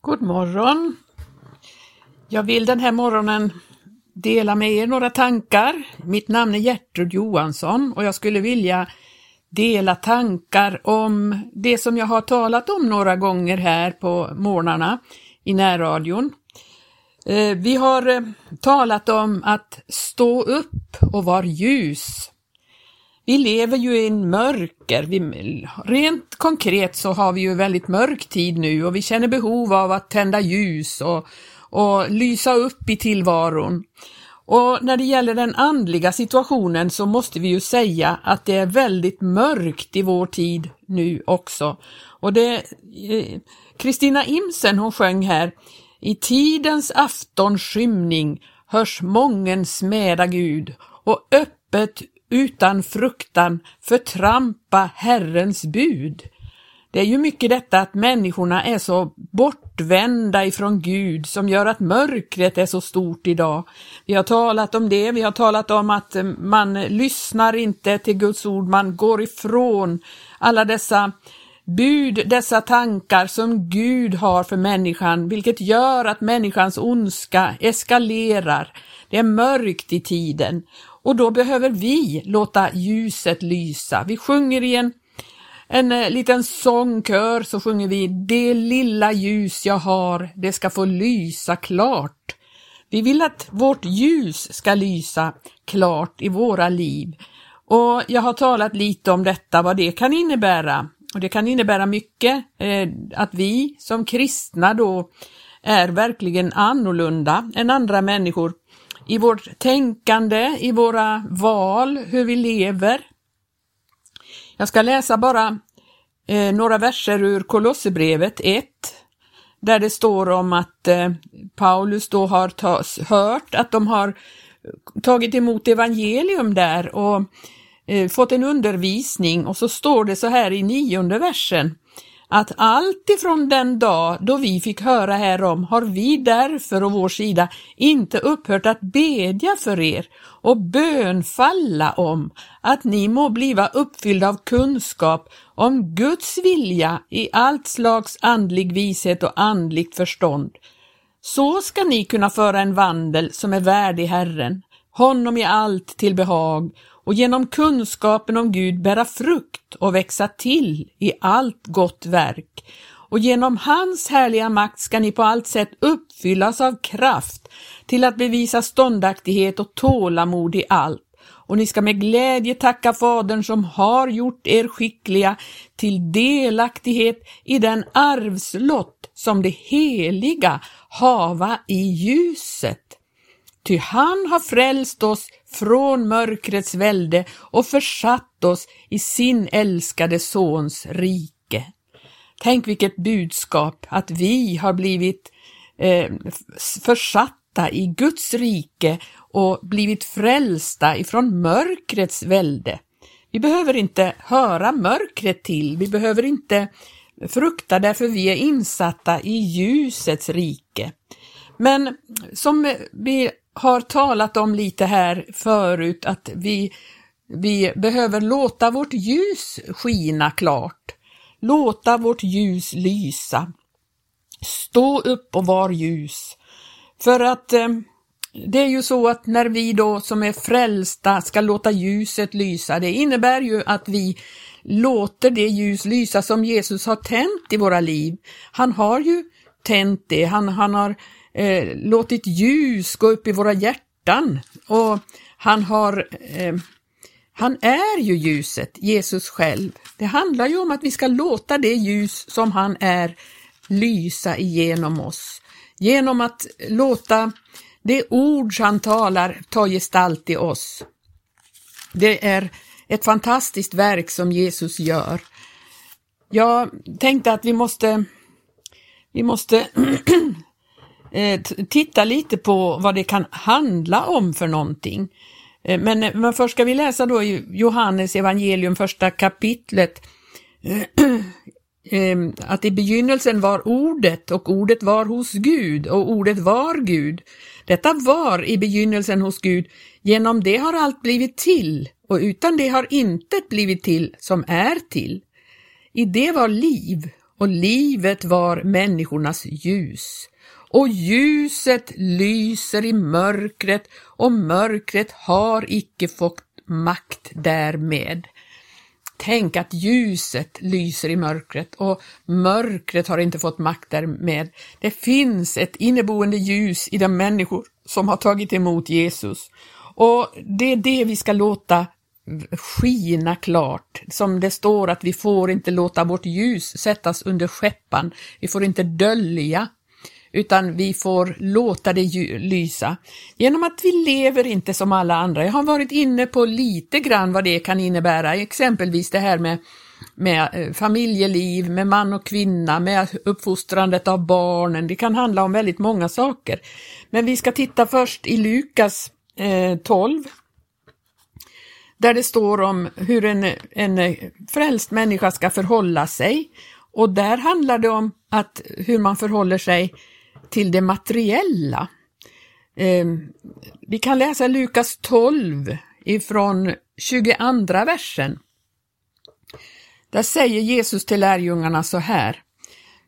God morgon! Jag vill den här morgonen dela med er några tankar. Mitt namn är Gertrud Johansson och jag skulle vilja dela tankar om det som jag har talat om några gånger här på morgnarna i närradion. Eh, vi har eh, talat om att stå upp och vara ljus. Vi lever ju i en mörker. Vi, rent konkret så har vi ju väldigt mörk tid nu och vi känner behov av att tända ljus och, och lysa upp i tillvaron. Och när det gäller den andliga situationen så måste vi ju säga att det är väldigt mörkt i vår tid nu också. Och det eh, Kristina Imsen hon sjöng här i tidens aftonskymning hörs mången smäda Gud och öppet utan fruktan förtrampa Herrens bud. Det är ju mycket detta att människorna är så bortvända ifrån Gud som gör att mörkret är så stort idag. Vi har talat om det, vi har talat om att eh, man lyssnar inte till Guds ord, man går ifrån alla dessa bud, dessa tankar som Gud har för människan, vilket gör att människans ondska eskalerar. Det är mörkt i tiden och då behöver vi låta ljuset lysa. Vi sjunger i en, en eh, liten sångkör så sjunger vi Det lilla ljus jag har, det ska få lysa klart. Vi vill att vårt ljus ska lysa klart i våra liv. Och jag har talat lite om detta, vad det kan innebära. Och det kan innebära mycket, eh, att vi som kristna då är verkligen annorlunda än andra människor i vårt tänkande, i våra val, hur vi lever. Jag ska läsa bara eh, några verser ur Kolosserbrevet 1, där det står om att eh, Paulus då har tas, hört att de har tagit emot evangelium där och eh, fått en undervisning och så står det så här i nionde versen att allt ifrån den dag då vi fick höra härom har vi därför å vår sida inte upphört att bedja för er och bönfalla om att ni må bliva uppfyllda av kunskap om Guds vilja i allt slags andlig vishet och andligt förstånd. Så ska ni kunna föra en vandel som är värdig Herren, honom i allt till behag och genom kunskapen om Gud bära frukt och växa till i allt gott verk. Och genom hans härliga makt ska ni på allt sätt uppfyllas av kraft till att bevisa ståndaktighet och tålamod i allt. Och ni ska med glädje tacka Fadern som har gjort er skickliga till delaktighet i den arvslott som det heliga hava i ljuset. Ty han har frälst oss från mörkrets välde och försatt oss i sin älskade Sons rike. Tänk vilket budskap att vi har blivit eh, försatta i Guds rike och blivit frälsta ifrån mörkrets välde. Vi behöver inte höra mörkret till, vi behöver inte frukta därför vi är insatta i ljusets rike. Men som vi har talat om lite här förut att vi, vi behöver låta vårt ljus skina klart. Låta vårt ljus lysa. Stå upp och var ljus. För att eh, det är ju så att när vi då som är frälsta ska låta ljuset lysa, det innebär ju att vi låter det ljus lysa som Jesus har tänt i våra liv. Han har ju tänt det, han, han har eh, låtit ljus gå upp i våra hjärtan och han har eh, han är ju ljuset, Jesus själv. Det handlar ju om att vi ska låta det ljus som han är lysa igenom oss. Genom att låta det ord han talar ta gestalt i oss. Det är ett fantastiskt verk som Jesus gör. Jag tänkte att vi måste, vi måste eh, titta lite på vad det kan handla om för någonting. Eh, men, eh, men först ska vi läsa då Johannes evangelium första kapitlet. Eh, ehm, att i begynnelsen var ordet och ordet var hos Gud och ordet var Gud. Detta var i begynnelsen hos Gud. Genom det har allt blivit till och utan det har intet blivit till som är till. I det var liv och livet var människornas ljus. Och ljuset lyser i mörkret och mörkret har icke fått makt därmed. Tänk att ljuset lyser i mörkret och mörkret har inte fått makt därmed. Det finns ett inneboende ljus i de människor som har tagit emot Jesus. Och det är det vi ska låta skina klart. Som det står att vi får inte låta vårt ljus sättas under skeppan. Vi får inte dölja utan vi får låta det lysa. Genom att vi lever inte som alla andra. Jag har varit inne på lite grann vad det kan innebära, exempelvis det här med med eh, familjeliv, med man och kvinna, med uppfostrandet av barnen. Det kan handla om väldigt många saker. Men vi ska titta först i Lukas eh, 12 där det står om hur en, en frälst människa ska förhålla sig. Och där handlar det om att hur man förhåller sig till det materiella. Eh, vi kan läsa Lukas 12 ifrån 22 versen. Där säger Jesus till lärjungarna så här.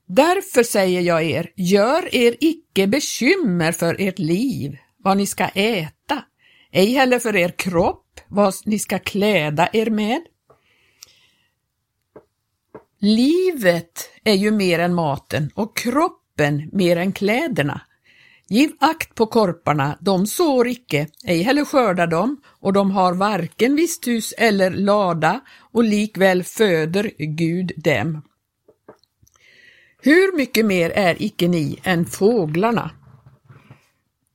Därför säger jag er, gör er icke bekymmer för ert liv, vad ni ska äta, ej heller för er kropp, vad ni ska kläda er med. Livet är ju mer än maten och kroppen mer än kläderna. Giv akt på korparna, de sår icke, ej heller skördar de, och de har varken visthus eller lada, och likväl föder Gud dem. Hur mycket mer är icke ni än fåglarna?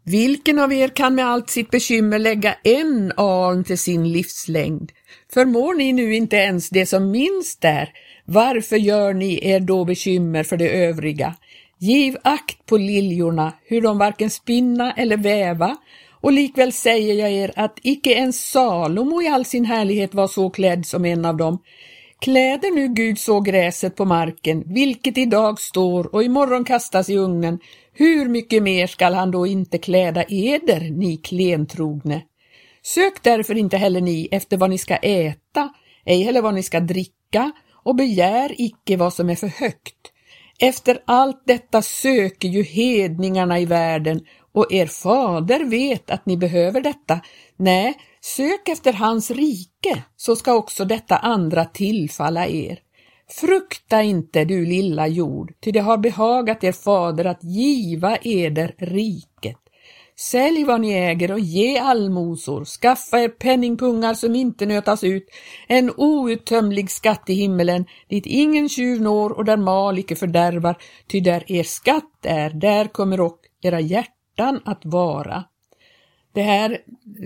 Vilken av er kan med allt sitt bekymmer lägga en aln till sin livslängd? Förmår ni nu inte ens det som minst är, varför gör ni er då bekymmer för det övriga? Giv akt på liljorna, hur de varken spinna eller väva, och likväl säger jag er att icke ens Salomo i all sin härlighet var så klädd som en av dem. Kläder nu Gud så gräset på marken, vilket idag står och imorgon kastas i ugnen, hur mycket mer skall han då inte kläda eder, ni klentrogne? Sök därför inte heller ni efter vad ni ska äta, ej heller vad ni ska dricka, och begär icke vad som är för högt efter allt detta söker ju hedningarna i världen och er fader vet att ni behöver detta. Nej, sök efter hans rike, så ska också detta andra tillfalla er. Frukta inte, du lilla jord, ty det har behagat er fader att giva eder riket. Sälj vad ni äger och ge allmosor, skaffa er penningpungar som inte nötas ut, en outtömlig skatt i himmelen, dit ingen tjuv når och där mal icke fördärvar, ty där er skatt är, där kommer och era hjärtan att vara. Det här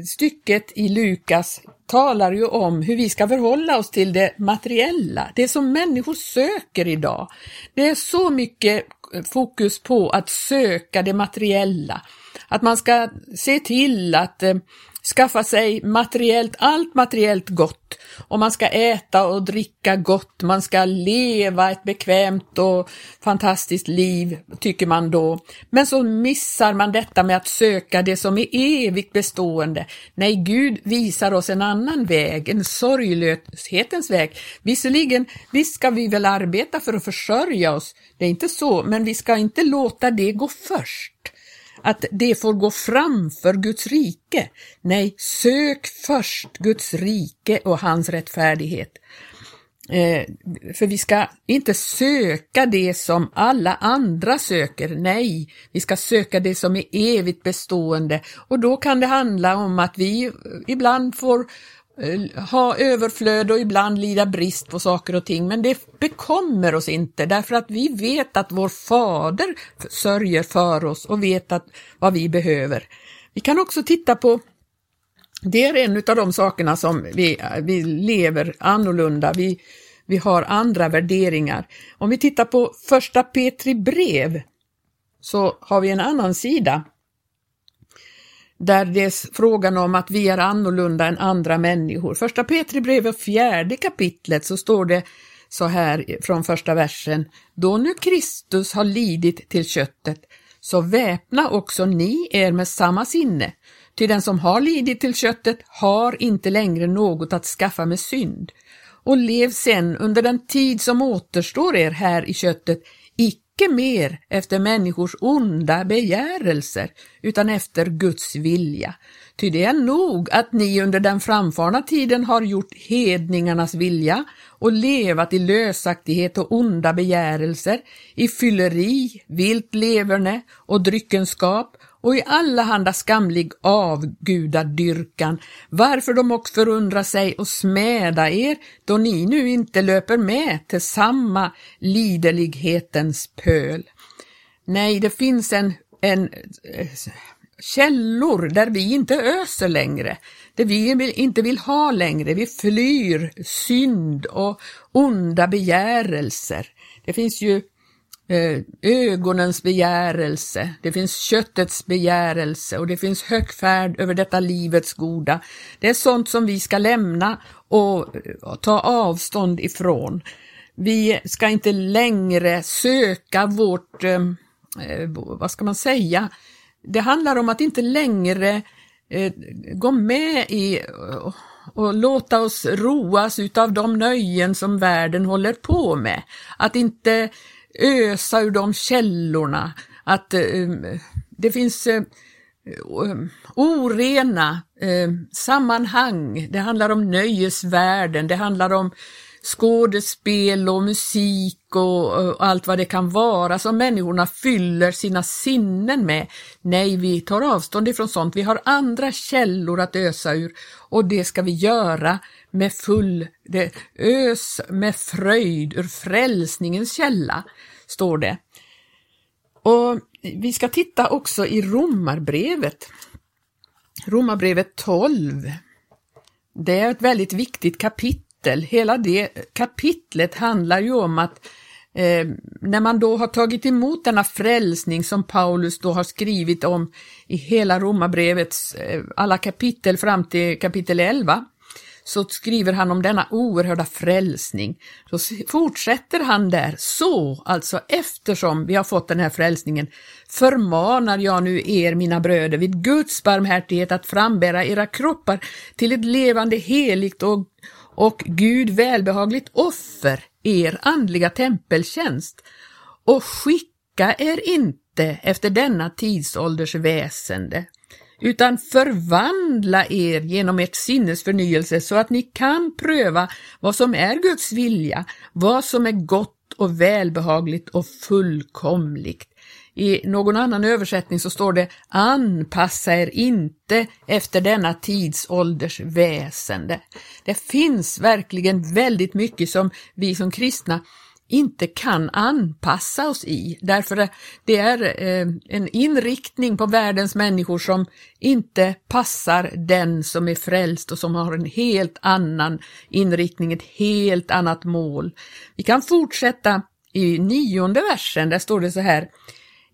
stycket i Lukas talar ju om hur vi ska förhålla oss till det materiella, det som människor söker idag. Det är så mycket Eh, fokus på att söka det materiella, att man ska se till att eh, skaffa sig materiellt, allt materiellt gott och man ska äta och dricka gott, man ska leva ett bekvämt och fantastiskt liv, tycker man då. Men så missar man detta med att söka det som är evigt bestående. Nej, Gud visar oss en annan väg, en sorglöshetens väg. Visserligen, visst ska vi väl arbeta för att försörja oss, det är inte så, men vi ska inte låta det gå först att det får gå framför Guds rike. Nej, sök först Guds rike och hans rättfärdighet. Eh, för vi ska inte söka det som alla andra söker, nej, vi ska söka det som är evigt bestående och då kan det handla om att vi ibland får Eh, Eh, ha överflöd och ibland lida brist på saker och ting, men det bekommer oss inte därför att vi vet att vår fader sörjer för oss och vet att, vad vi behöver. Vi kan också titta på det är en av de sakerna som vi, vi lever annorlunda, vi, vi har andra värderingar. Om vi tittar på första Petri brev så har vi en annan sida där det är frågan om att vi är annorlunda än andra människor. Första Petri brev fjärde kapitlet så står det så här från första versen. Då nu Kristus har lidit till köttet, så väpna också ni er med samma sinne, ty den som har lidit till köttet har inte längre något att skaffa med synd. och lev sen under den tid som återstår er här i köttet, icke Icke mer efter människors onda begärelser, utan efter Guds vilja. Ty det är nog att ni under den framfarna tiden har gjort hedningarnas vilja och levat i lösaktighet och onda begärelser, i fylleri, vilt leverne och dryckenskap och i allehanda skamlig avgudadyrkan, varför de också förundrar sig och smäda er, då ni nu inte löper med till samma liderlighetens pöl. Nej, det finns en, en eh, källor där vi inte öser längre, det vi inte vill ha längre. Vi flyr synd och onda begärelser. Det finns ju Eh, ögonens begärelse, det finns köttets begärelse och det finns högfärd över detta livets goda. Det är sånt som vi ska lämna och ta avstånd ifrån. Vi ska inte längre söka vårt, eh, eh, vad ska man säga, det handlar om att inte längre gå med i och, och låta oss roas utav de nöjen som världen håller på med. Att inte ösa ur de källorna, att eh, um, det finns eh, eh, orena eh, sammanhang. Det handlar om nöjesvärlden, det handlar om skådespel och musik och, och, allt vad det kan vara som människorna fyller sina sinnen med. Nej, vi tar avstånd ifrån sånt. Vi har andra källor att ösa ur och det ska vi göra med full, det, ös med fröjd ur frälsningens källa, står det. Och vi ska titta också i Romarbrevet. Romarbrevet 12. Det är ett väldigt viktigt kapitel kapitel. Hela det kapitlet handlar ju om att eh, när man då har tagit emot denna frälsning som Paulus då har skrivit om i hela Romarbrevets eh, alla kapitel fram till kapitel 11, så skriver han om denna oerhörda frälsning. Så fortsätter han där, så alltså eftersom vi har fått den här frälsningen förmanar jag nu er, mina bröder, vid Guds barmhärtighet att frambära era kroppar till ett levande, heligt och och Gud välbehagligt offer, er andliga tempeltjänst, och skicka er inte efter denna tidsålders väsende, utan förvandla er genom ert sinnes förnyelse så att ni kan pröva vad som är Guds vilja, vad som är gott och välbehagligt och fullkomligt. I någon annan översättning så står det anpassa er inte efter denna tidsålders väsende. Det finns verkligen väldigt mycket som vi som kristna inte kan anpassa oss i, därför det är eh, en inriktning på världens människor som inte passar den som är frälst och som har en helt annan inriktning, ett helt annat mål. Vi kan fortsätta i nionde versen, där står det så här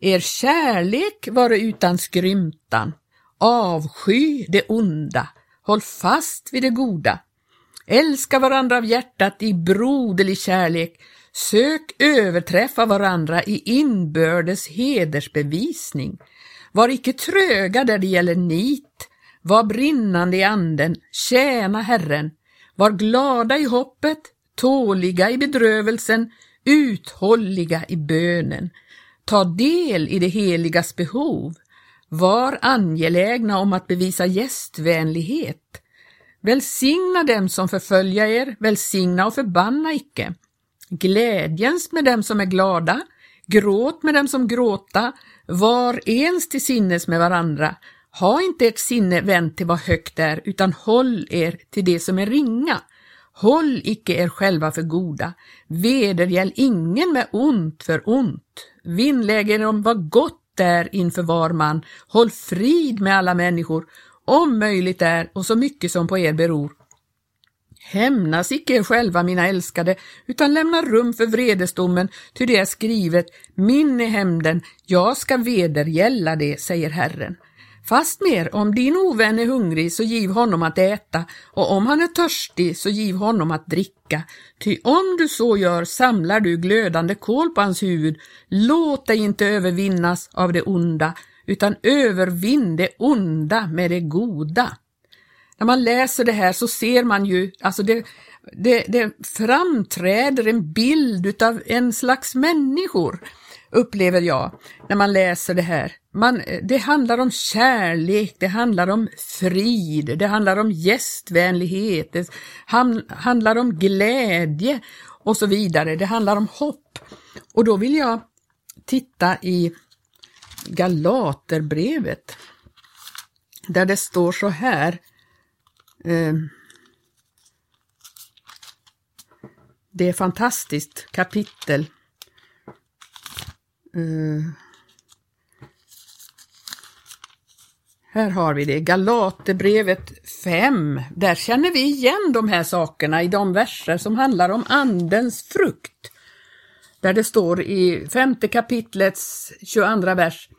er kärlek vare utan skrymtan, avsky det onda, håll fast vid det goda. Älska varandra av hjärtat i broderlig kärlek, sök överträffa varandra i inbördes hedersbevisning. Var icke tröga där det gäller nit, var brinnande i anden, tjäna Herren, var glada i hoppet, tåliga i bedrövelsen, uthålliga i bönen. Ta del i det heligas behov. Var angelägna om att bevisa gästvänlighet. Välsigna dem som förfölja er, välsigna och förbanna icke. Glädjens med dem som är glada, gråt med dem som gråta, var ens till sinnes med varandra. Ha inte ert sinne vänt till vad högt är, utan håll er till det som är ringa. Håll icke er själva för goda, vedergäll ingen med ont för ont. Vinnlägg om vad gott är inför var man, håll frid med alla människor, om möjligt är och så mycket som på er beror. Hämnas icke er själva, mina älskade, utan lämna rum för vredesdomen, ty det är skrivet, min är hämnden, jag ska vedergälla det, säger Herren. Fastmer, om din ovän är hungrig så giv honom att äta och om han är törstig så giv honom att dricka. Ty om du så gör samlar du glödande kol på hans huvud. Låt dig inte övervinnas av det onda utan övervinn det onda med det goda. När man läser det här så ser man ju, alltså det, det, det framträder en bild utav en slags människor, upplever jag, när man läser det här. Man, det handlar om kärlek, det handlar om frid, det handlar om gästvänlighet, det handlar om glädje och så vidare. Det handlar om hopp. Och då vill jag titta i Galaterbrevet där det står så här. Eh, det är fantastiskt kapitel. Uh, här har vi det, Galaterbrevet 5. Där känner vi igen de här sakerna i de verser som handlar om Andens frukt. Där det står i femte kapitlets 22 vers.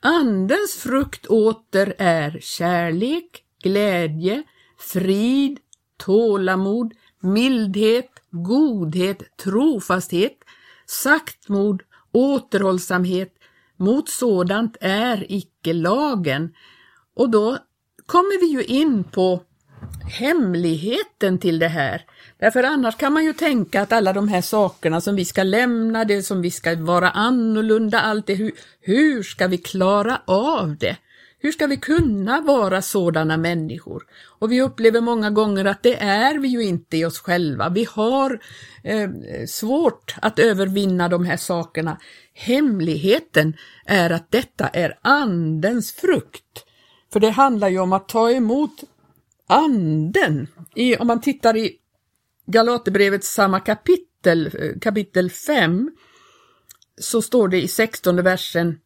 Andens frukt åter är kärlek, glädje, frid, tålamod, mildhet, godhet, trofasthet, saktmod, återhållsamhet. Mot sådant är icke lagen. Och då kommer vi ju in på hemligheten till det här. Därför annars kan man ju tänka att alla de här sakerna som vi ska lämna, det som vi ska vara annorlunda, allt det, hur, hur ska vi klara av det? Hur ska vi kunna vara sådana människor? Och vi upplever många gånger att det är vi ju inte i oss själva. Vi har eh, svårt att övervinna de här sakerna. Hemligheten är att detta är Andens frukt. För det handlar ju om att ta emot Anden. I, om man tittar i Galaterbrevets samma kapitel, eh, kapitel 5, så står det i 16 versen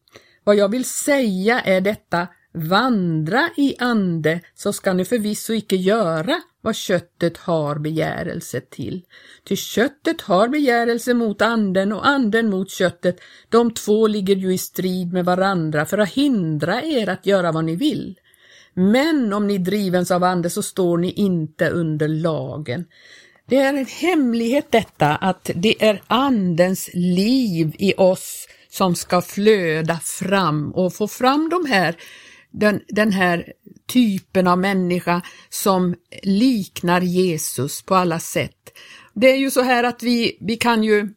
Vad jag vill säga är detta Vandra i ande, så ska ni förvisso icke göra vad köttet har begärelse till. Ty köttet har begärelse mot anden och anden mot köttet. De två ligger ju i strid med varandra för att hindra er att göra vad ni vill. Men om ni drivens av ande så står ni inte under lagen. Det är en hemlighet detta att det är andens liv i oss som ska flöda fram och få fram de här den, den här typen av människa som liknar Jesus på alla sätt. Det är ju så här att vi, vi kan ju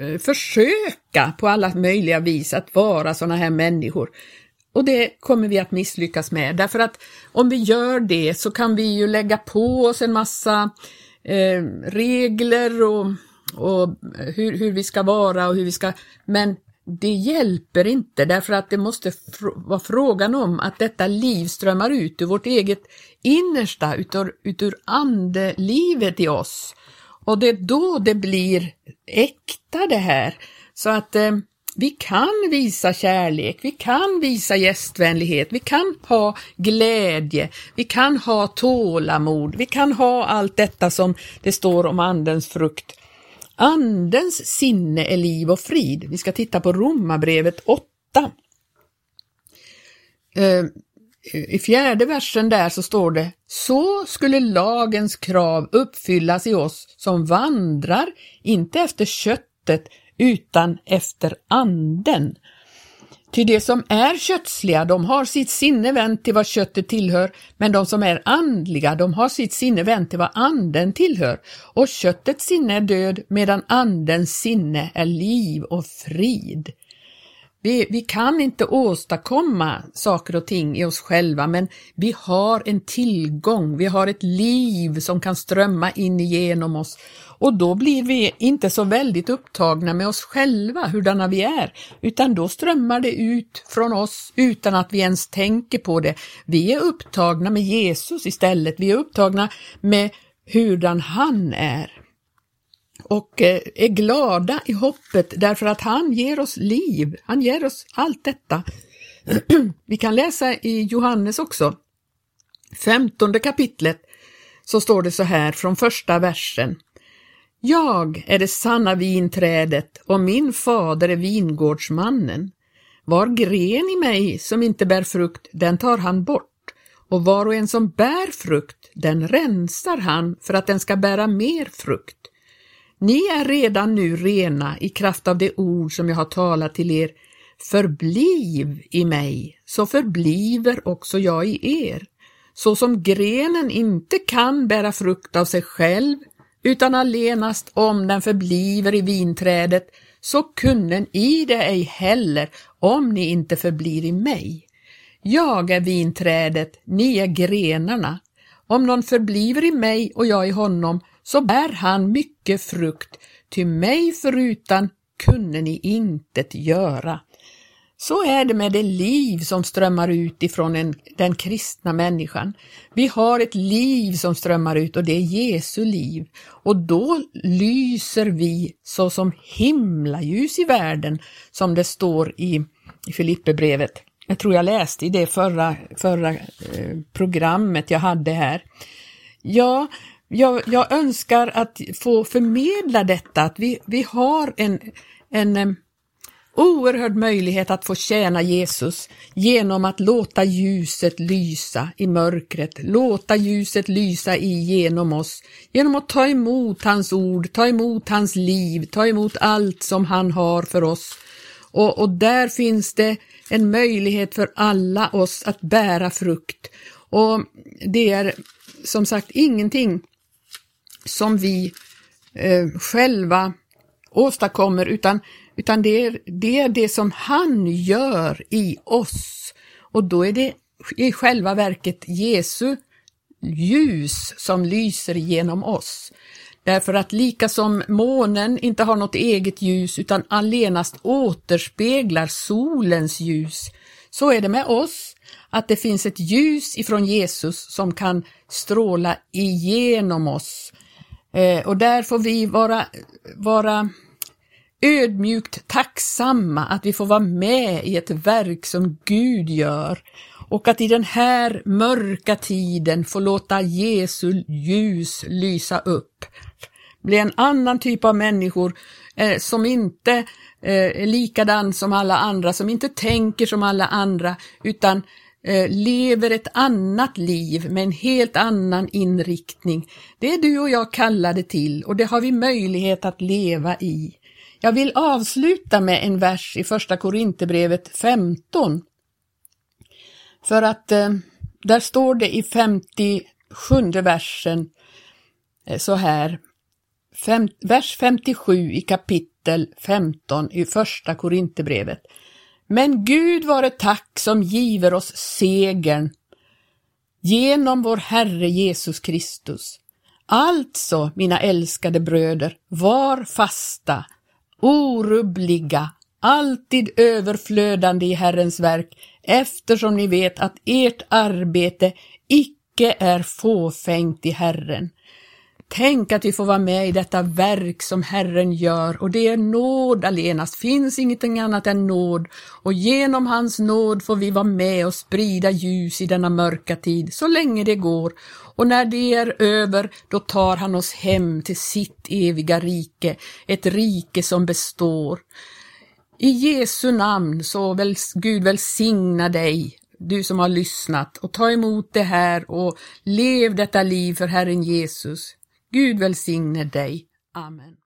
eh, försöka på alla möjliga vis att vara sådana här människor. Och det kommer vi att misslyckas med, därför att om vi gör det så kan vi ju lägga på oss en massa eh, regler och, och hur, hur vi ska vara och hur vi ska, men det hjälper inte därför att det måste fr vara frågan om att detta liv strömmar ut ur vårt eget innersta, ut ur, ut ur andelivet i oss. Och det är då det blir äkta det här. Så att eh, vi kan visa kärlek, vi kan visa gästvänlighet, vi kan ha glädje, vi kan ha tålamod, vi kan ha allt detta som det står om Andens frukt. Andens sinne är liv och frid. Vi ska titta på Romarbrevet 8. Eh, I fjärde versen där så står det Så skulle lagens krav uppfyllas i oss som vandrar, inte efter köttet utan efter anden. Ty de som är kötsliga, de har sitt sinne vänt till vad köttet tillhör, men de som är andliga, de har sitt sinne vänt till vad anden tillhör. Och köttets sinne är död, medan andens sinne är liv och frid. Vi, vi, kan inte åstadkomma saker och ting i oss själva, men vi har en tillgång, vi har ett liv som kan strömma in igenom oss och då blir vi inte så väldigt upptagna med oss själva, hurdana vi är, utan då strömmar det ut från oss utan att vi ens tänker på det. Vi är upptagna med Jesus istället, vi är upptagna med hurdan han är och eh, är glada i hoppet därför att han ger oss liv, han ger oss allt detta. Vi kan läsa i Johannes också, femtonde kapitlet, så står det så här från första versen. Jag är det sanna vinträdet och min fader är vingårdsmannen. Var gren i mig som inte bär frukt, den tar han bort och var och en som bär frukt, den rensar han för att den ska bära mer frukt. Ni är redan nu rena i kraft av det ord som jag har talat till er. Förbliv i mig, så förbliver också jag i er. Så som grenen inte kan bära frukt av sig själv utan allenast om den förbliver i vinträdet, så kunnen i det ej heller, om ni inte förblir i mig. Jag är vinträdet, ni är grenarna. Om någon förbliver i mig och jag i honom, så bär han mycket frukt, ty mig förutan kunde ni intet göra. Så är det med det liv som strömmar ut ifrån en, den kristna människan. Vi har ett liv som strömmar ut och det är Jesu liv. Och då lyser vi såsom himlaljus i världen, som det står i, i Filipperbrevet. Jag tror jag läste i det förra, förra eh, programmet jag hade här. Ja, jag, jag önskar att få förmedla detta, att vi, vi har en, en eh, oerhörd möjlighet att få tjäna Jesus genom att låta ljuset lysa i mörkret, låta ljuset lysa igenom oss, genom att ta emot hans ord, ta emot hans liv, ta emot allt som han har för oss. Och, och där finns det en möjlighet för alla oss att bära frukt. Och det är som sagt ingenting som vi eh, själva åstadkommer utan utan det är, det är det som han gör i oss. Och då är det i själva verket Jesu ljus som lyser genom oss. Därför att lika som månen inte har något eget ljus utan allenast återspeglar solens ljus, så är det med oss, att det finns ett ljus ifrån Jesus som kan stråla igenom oss. Eh, och där får vi vara, vara ödmjukt tacksamma att vi får vara med i ett verk som Gud gör och att i den här mörka tiden få låta Jesu ljus lysa upp. Bli en annan typ av människor eh, som inte eh, är likadan som alla andra, som inte tänker som alla andra, utan eh, lever ett annat liv med en helt annan inriktning. Det är du och jag kallade till och det har vi möjlighet att leva i. Jag vill avsluta med en vers i Första Korinthierbrevet 15. För att eh, där står det i 57 versen eh, så här, fem, vers 57 i kapitel 15 i Första Korinthierbrevet. Men Gud vare tack som giver oss segern genom vår Herre Jesus Kristus. Alltså, mina älskade bröder, var fasta, orubbliga, alltid överflödande i Herrens verk, eftersom ni vet att ert arbete icke är fåfängt i Herren. Tänk att vi får vara med i detta verk som Herren gör och det är nåd allenast, finns ingenting annat än nåd och genom hans nåd får vi vara med och sprida ljus i denna mörka tid så länge det går och när det är över då tar han oss hem till sitt eviga rike, ett rike som består. I Jesu namn så väl Gud välsigna dig du som har lyssnat och ta emot det här och lev detta liv för Herren Jesus. Gud välsigne dig. Amen.